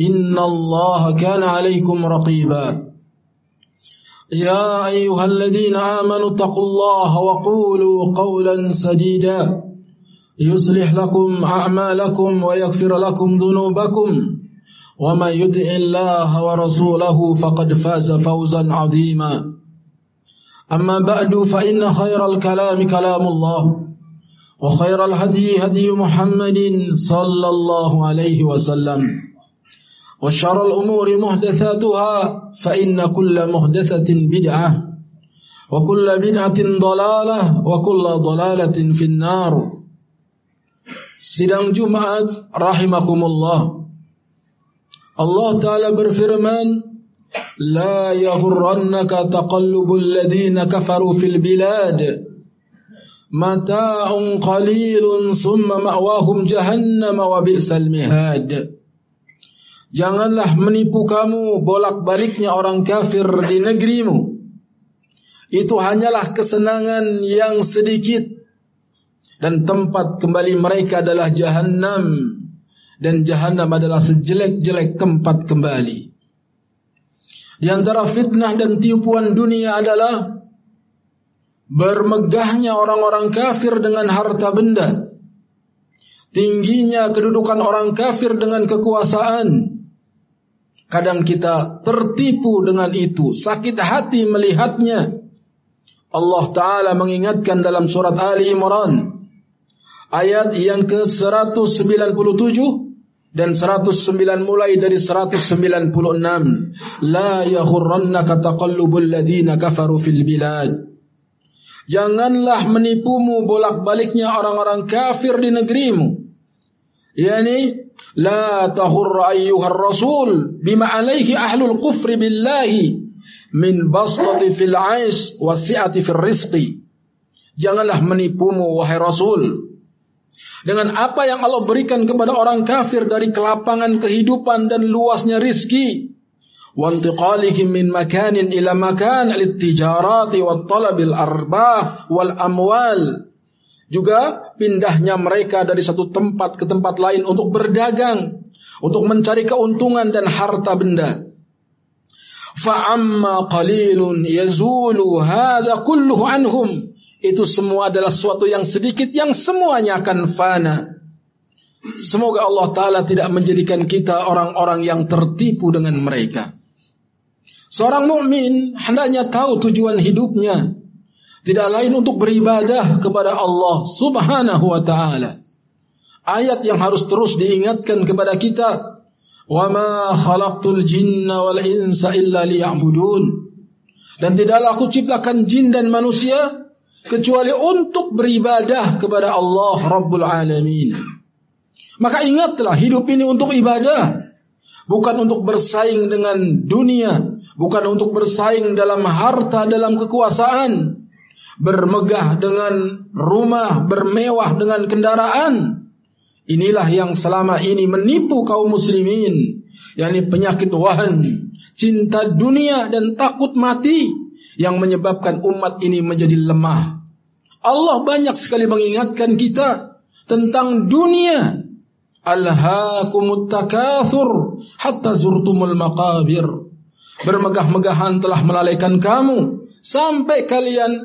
إن الله كان عليكم رقيبا. يا أيها الذين آمنوا اتقوا الله وقولوا قولا سديدا. يصلح لكم أعمالكم ويغفر لكم ذنوبكم. ومن يطع الله ورسوله فقد فاز فوزا عظيما. أما بعد فإن خير الكلام كلام الله وخير الهدي هدي محمد صلى الله عليه وسلم. وشر الأمور مهدثاتها فإن كل مهدثة بدعة وكل بدعة ضلالة وكل ضلالة في النار. سيدان جمعة رحمكم الله الله تعالى برفرمان لا يغرنك تقلب الذين كفروا في البلاد متاع قليل ثم مأواهم جهنم وبئس المهاد Janganlah menipu kamu bolak-baliknya orang kafir di negerimu. Itu hanyalah kesenangan yang sedikit dan tempat kembali mereka adalah jahanam dan jahanam adalah sejelek-jelek tempat kembali. Di antara fitnah dan tipuan dunia adalah bermegahnya orang-orang kafir dengan harta benda. Tingginya kedudukan orang kafir dengan kekuasaan. Kadang kita tertipu dengan itu, sakit hati melihatnya. Allah Ta'ala mengingatkan dalam surat Ali Imran ayat yang ke-197 dan 109 mulai dari 196 la yaghurrannaka taqallubul ladzina kafaru fil bilad Janganlah menipumu bolak-baliknya orang-orang kafir di negerimu. Yani la tahurra ayyuhar rasul bima alaihi ahlul kufri billahi min basṭati fil 'aish wa si'ati fil rizqi. Janganlah menipumu wahai rasul dengan apa yang Allah berikan kepada orang kafir dari kelapangan kehidupan dan luasnya rizki makanin ila makan al-tijarati wa talabil arbah wal amwal juga pindahnya mereka dari satu tempat ke tempat lain untuk berdagang untuk mencari keuntungan dan harta benda fa'amma qalilun yazulu hadha kulluhu anhum itu semua adalah sesuatu yang sedikit yang semuanya akan fana. Semoga Allah Ta'ala tidak menjadikan kita orang-orang yang tertipu dengan mereka. Seorang mukmin hendaknya tahu tujuan hidupnya. Tidak lain untuk beribadah kepada Allah Subhanahu wa taala. Ayat yang harus terus diingatkan kepada kita. Wa ma khalaqtul jinna wal insa illa liya'budun. Dan tidaklah aku ciptakan jin dan manusia kecuali untuk beribadah kepada Allah Rabbul Alamin. Maka ingatlah hidup ini untuk ibadah, bukan untuk bersaing dengan dunia, bukan untuk bersaing dalam harta, dalam kekuasaan, bermegah dengan rumah, bermewah dengan kendaraan. Inilah yang selama ini menipu kaum muslimin, yakni penyakit wahan, cinta dunia dan takut mati yang menyebabkan umat ini menjadi lemah. Allah banyak sekali mengingatkan kita tentang dunia. Alhaakumut takathur hatta zurtumul maqabir. Bermegah-megahan telah melalaikan kamu sampai kalian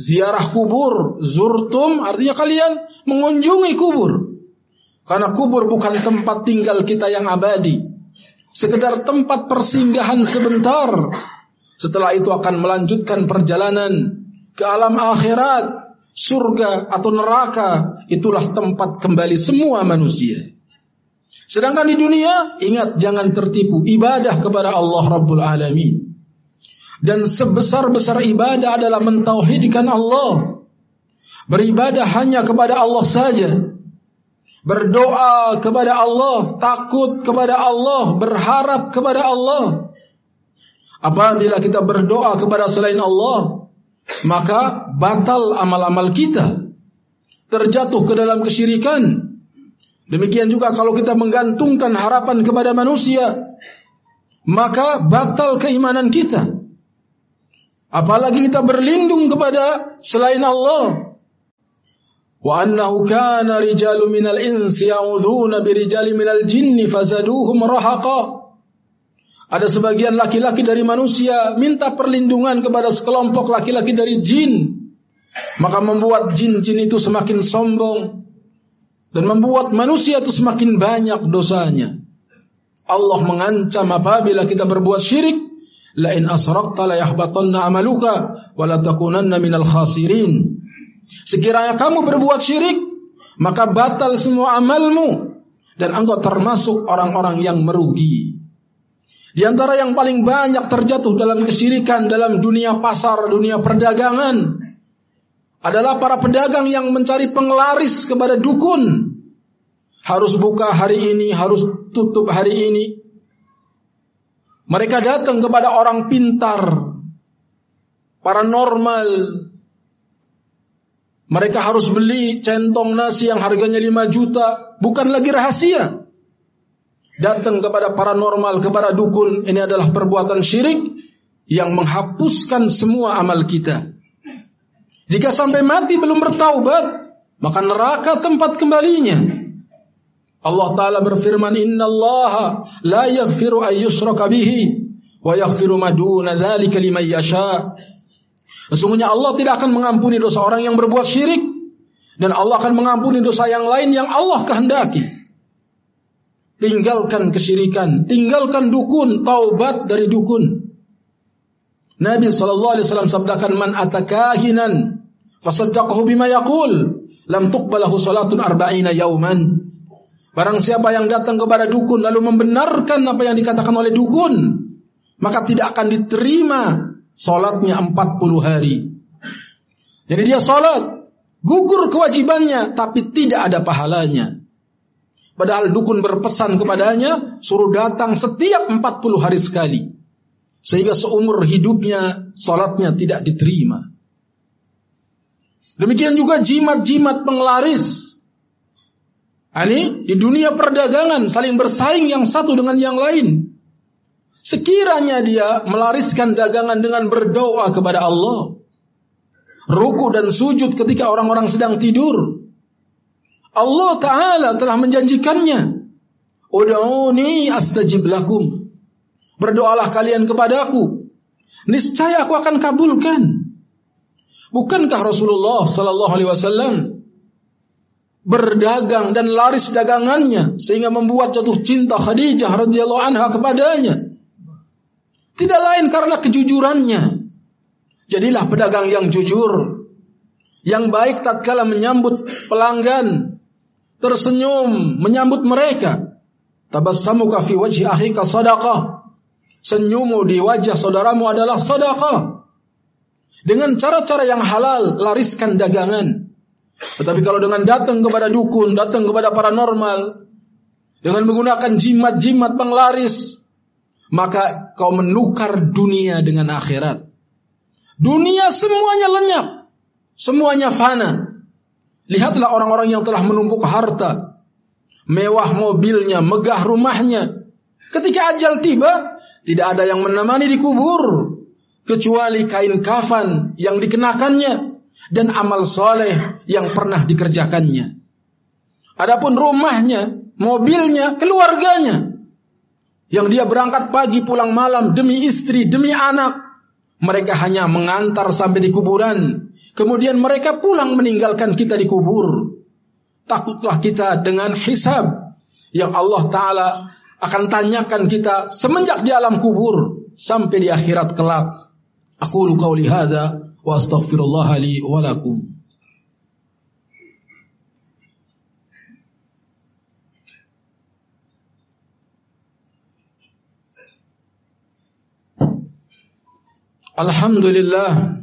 ziarah kubur. Zurtum artinya kalian mengunjungi kubur. Karena kubur bukan tempat tinggal kita yang abadi. sekedar tempat persinggahan sebentar. Setelah itu akan melanjutkan perjalanan ke alam akhirat, surga atau neraka. Itulah tempat kembali semua manusia. Sedangkan di dunia, ingat jangan tertipu. Ibadah kepada Allah Rabbul Alamin. Dan sebesar-besar ibadah adalah mentauhidkan Allah. Beribadah hanya kepada Allah saja. Berdoa kepada Allah, takut kepada Allah, berharap kepada Allah. Apabila kita berdoa kepada selain Allah, maka batal amal-amal kita. Terjatuh ke dalam kesyirikan. Demikian juga kalau kita menggantungkan harapan kepada manusia, maka batal keimanan kita. Apalagi kita berlindung kepada selain Allah. Wa annahu kana rijalu minal insi ya'udhuna birijali minal jinni fazaduhum rahaqa. Ada sebagian laki-laki dari manusia minta perlindungan kepada sekelompok laki-laki dari jin. Maka membuat jin-jin itu semakin sombong. Dan membuat manusia itu semakin banyak dosanya. Allah mengancam apabila kita berbuat syirik la in asraqta la yahbatanna amaluka wa la takunanna khasirin. Sekiranya kamu berbuat syirik, maka batal semua amalmu dan engkau termasuk orang-orang yang merugi. Di antara yang paling banyak terjatuh dalam kesyirikan dalam dunia pasar, dunia perdagangan adalah para pedagang yang mencari penglaris kepada dukun. Harus buka hari ini, harus tutup hari ini. Mereka datang kepada orang pintar, paranormal. Mereka harus beli centong nasi yang harganya 5 juta, bukan lagi rahasia. Datang kepada paranormal, kepada dukun, ini adalah perbuatan syirik yang menghapuskan semua amal kita. Jika sampai mati belum bertaubat, maka neraka tempat kembalinya. Allah Ta'ala berfirman, Inna Allah la yaghfiru an yushraka bihi, wa yaghfiru maduna dhalika liman yasha. Sesungguhnya Allah tidak akan mengampuni dosa orang yang berbuat syirik, dan Allah akan mengampuni dosa yang lain yang Allah kehendaki. Tinggalkan kesyirikan, tinggalkan dukun, taubat dari dukun. Nabi sallallahu alaihi wasallam sabdakan man atakahinan fasaddaqahu bima yaqul lam tuqbalahu salatun arba'ina yauman Barang siapa yang datang kepada dukun lalu membenarkan apa yang dikatakan oleh dukun, maka tidak akan diterima solatnya 40 hari. Jadi dia solat, gugur kewajibannya, tapi tidak ada pahalanya. Padahal dukun berpesan kepadanya, suruh datang setiap 40 hari sekali. Sehingga seumur hidupnya, solatnya tidak diterima. Demikian juga jimat-jimat penglaris ini di dunia perdagangan saling bersaing yang satu dengan yang lain. Sekiranya dia melariskan dagangan dengan berdoa kepada Allah, ruku dan sujud ketika orang-orang sedang tidur, Allah Ta'ala telah menjanjikannya. Udauni astajib lakum. Berdoalah kalian kepadaku. Niscaya aku akan kabulkan. Bukankah Rasulullah Sallallahu Alaihi Wasallam berdagang dan laris dagangannya sehingga membuat jatuh cinta Khadijah radhiyallahu anha kepadanya. Tidak lain karena kejujurannya. Jadilah pedagang yang jujur, yang baik tatkala menyambut pelanggan, tersenyum menyambut mereka. Tabassamuka fi wajhi akhika sadaqah. Senyummu di wajah saudaramu adalah sadaqah. Dengan cara-cara yang halal lariskan dagangan. Tetapi kalau dengan datang kepada dukun, datang kepada paranormal, dengan menggunakan jimat-jimat penglaris, maka kau menukar dunia dengan akhirat. Dunia semuanya lenyap, semuanya fana. Lihatlah orang-orang yang telah menumpuk harta, mewah mobilnya, megah rumahnya. Ketika ajal tiba, tidak ada yang menemani di kubur kecuali kain kafan yang dikenakannya dan amal soleh yang pernah dikerjakannya. Adapun rumahnya, mobilnya, keluarganya, yang dia berangkat pagi pulang malam demi istri, demi anak, mereka hanya mengantar sampai di kuburan. Kemudian mereka pulang meninggalkan kita di kubur. Takutlah kita dengan hisab yang Allah Ta'ala akan tanyakan kita semenjak di alam kubur sampai di akhirat kelak. Aku lu qauli hadza wa astaghfirullah li wa lakum. Alhamdulillah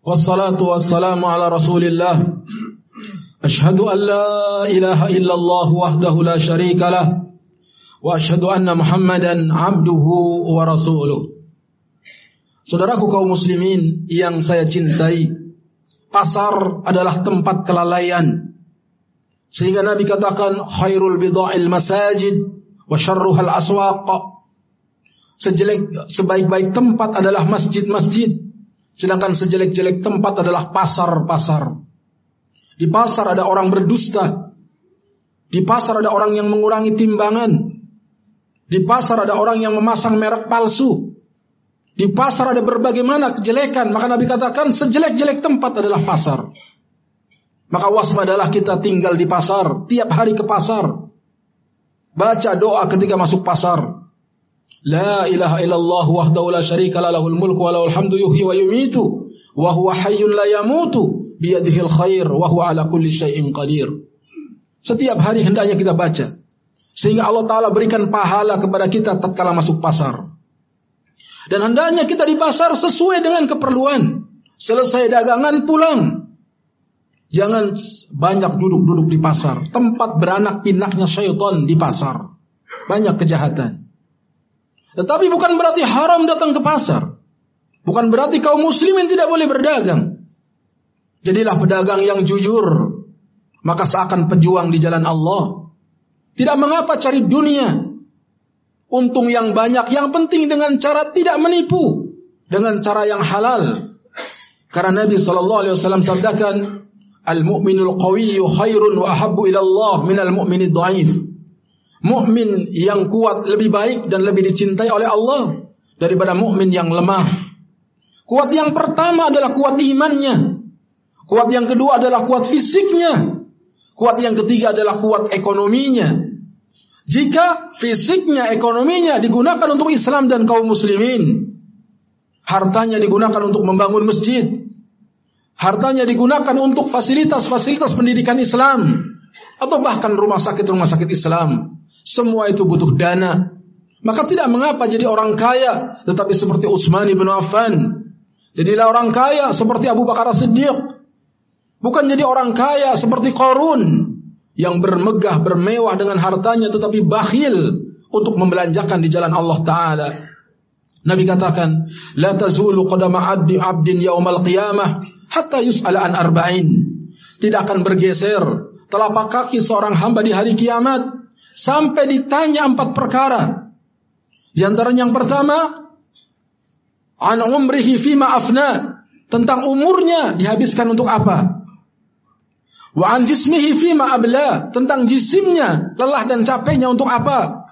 wassalatu wassalamu ala Rasulillah. Ashhadu an la ilaha illallah wahdahu la syarika lah wa asyhadu anna Muhammadan abduhu wa rasuluh. Saudaraku kaum muslimin yang saya cintai, pasar adalah tempat kelalaian. Sehingga Nabi katakan khairul bidha'il masajid wa syarruhal aswaq. Sejelek sebaik-baik tempat adalah masjid-masjid, sedangkan sejelek-jelek tempat adalah pasar-pasar. Di pasar ada orang berdusta. Di pasar ada orang yang mengurangi timbangan. Di pasar ada orang yang memasang merek palsu. Di pasar ada berbagai mana kejelekan. Maka Nabi katakan sejelek-jelek tempat adalah pasar. Maka waspadalah kita tinggal di pasar. Tiap hari ke pasar. Baca doa ketika masuk pasar. La ilaha illallah wahdahu la syarika lahul mulku wa lahul hamdu yuhyi wa yumitu. Wa huwa hayyun la yamutu. Biyadihil khair wa huwa ala kulli syai'in qadir. Setiap hari hendaknya kita baca. Sehingga Allah Ta'ala berikan pahala kepada kita tatkala masuk pasar. Dan hendaknya kita di pasar sesuai dengan keperluan. Selesai dagangan pulang. Jangan banyak duduk-duduk di pasar. Tempat beranak pinaknya syaitan di pasar. Banyak kejahatan. Tetapi bukan berarti haram datang ke pasar. Bukan berarti kaum muslimin tidak boleh berdagang. Jadilah pedagang yang jujur. Maka seakan pejuang di jalan Allah. Tidak mengapa cari dunia. Untung yang banyak, yang penting dengan cara tidak menipu. Dengan cara yang halal. Karena Nabi SAW sabdakan, Al-mu'minul qawiyyu khairun wa ahabbu ila Allah minal mu'minid dhaif. Mukmin yang kuat lebih baik dan lebih dicintai oleh Allah daripada mukmin yang lemah. Kuat yang pertama adalah kuat imannya. Kuat yang kedua adalah kuat fisiknya. Kuat yang ketiga adalah kuat ekonominya. Jika fisiknya, ekonominya digunakan untuk Islam dan kaum muslimin, hartanya digunakan untuk membangun masjid, hartanya digunakan untuk fasilitas-fasilitas pendidikan Islam, atau bahkan rumah sakit-rumah sakit Islam, semua itu butuh dana. Maka tidak mengapa jadi orang kaya, tetapi seperti Utsman bin Affan. Jadilah orang kaya seperti Abu Bakar Siddiq, Bukan jadi orang kaya seperti Korun yang bermegah, bermewah dengan hartanya tetapi bakhil untuk membelanjakan di jalan Allah Ta'ala. Nabi katakan, La tazulu qadama abdi abdin yaumal qiyamah hatta yus'ala an arba'in. Tidak akan bergeser telapak kaki seorang hamba di hari kiamat sampai ditanya empat perkara. Di antaranya yang pertama, an umrihi fima afna. Tentang umurnya dihabiskan untuk apa? Wa an jismihi fima abla, tentang jisimnya, lelah dan capeknya untuk apa?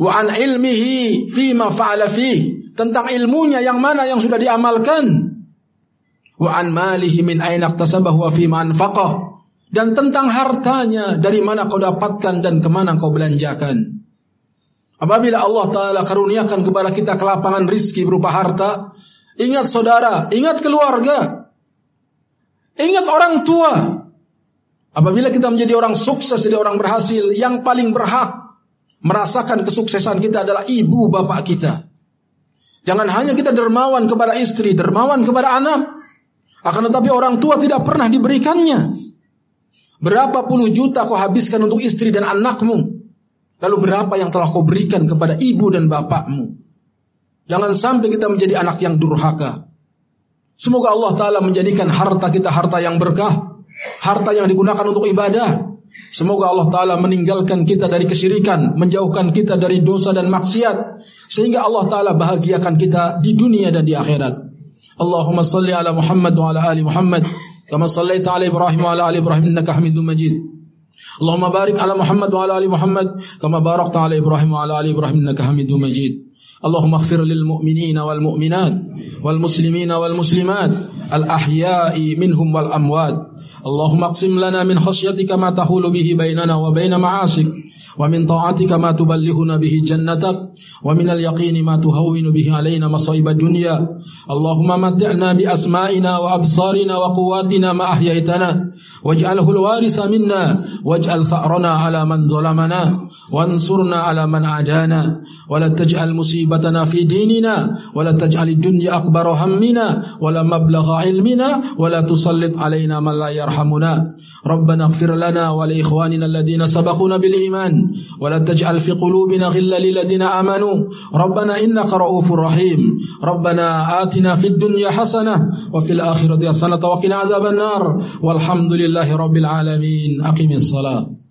Wa an ilmihi fima fa'ala fih, tentang ilmunya yang mana yang sudah diamalkan. Wa an malihi min aina iktasabahu wa fima anfaqah. Dan tentang hartanya dari mana kau dapatkan dan ke mana kau belanjakan. Apabila Allah Ta'ala karuniakan kepada kita kelapangan rizki berupa harta, ingat saudara, ingat keluarga, Ingat orang tua. Apabila kita menjadi orang sukses, jadi orang berhasil, yang paling berhak merasakan kesuksesan kita adalah ibu bapak kita. Jangan hanya kita dermawan kepada istri, dermawan kepada anak. Akan tetapi orang tua tidak pernah diberikannya. Berapa puluh juta kau habiskan untuk istri dan anakmu. Lalu berapa yang telah kau berikan kepada ibu dan bapakmu. Jangan sampai kita menjadi anak yang durhaka. Semoga Allah Ta'ala menjadikan harta kita harta yang berkah Harta yang digunakan untuk ibadah. Semoga Allah Ta'ala meninggalkan kita dari kesyirikan. Menjauhkan kita dari dosa dan maksiat. Sehingga Allah Ta'ala bahagiakan kita di dunia dan di akhirat. Allahumma salli ala Muhammad wa ala ali Muhammad. Kama sallaita ala Ibrahim wa ala ali Ibrahim innaka hamidun majid. Allahumma barik ala Muhammad wa ala ali Muhammad. Kama barakta ala Ibrahim wa ala ali Ibrahim innaka hamidun majid. اللهم اغفر للمؤمنين والمؤمنات والمسلمين والمسلمات الأحياء منهم والأموات اللهم اقسم لنا من خشيتك ما تحول به بيننا وبين معاصيك ومن طاعتك ما تبلغنا به جنتك ومن اليقين ما تهون به علينا مصائب الدنيا. اللهم متعنا بأسمائنا وأبصارنا وقواتنا ما أحييتنا واجعله الوارث منا واجعل ثأرنا على من ظلمنا وانصرنا على من عادانا. ولا تجعل مصيبتنا في ديننا ولا تجعل الدنيا أكبر همنا ولا مبلغ علمنا ولا تسلط علينا من لا يرحمنا. ربنا اغفر لنا ولإخواننا الذين سبقونا بالإيمان ولا تجعل في قلوبنا غلا للذين آمنوا. ربنا إنك رؤوف رحيم. ربنا آتنا في الدنيا حسنة وفي الآخرة حسنة وقنا عذاب النار. والحمد لله رب العالمين. أقم الصلاة.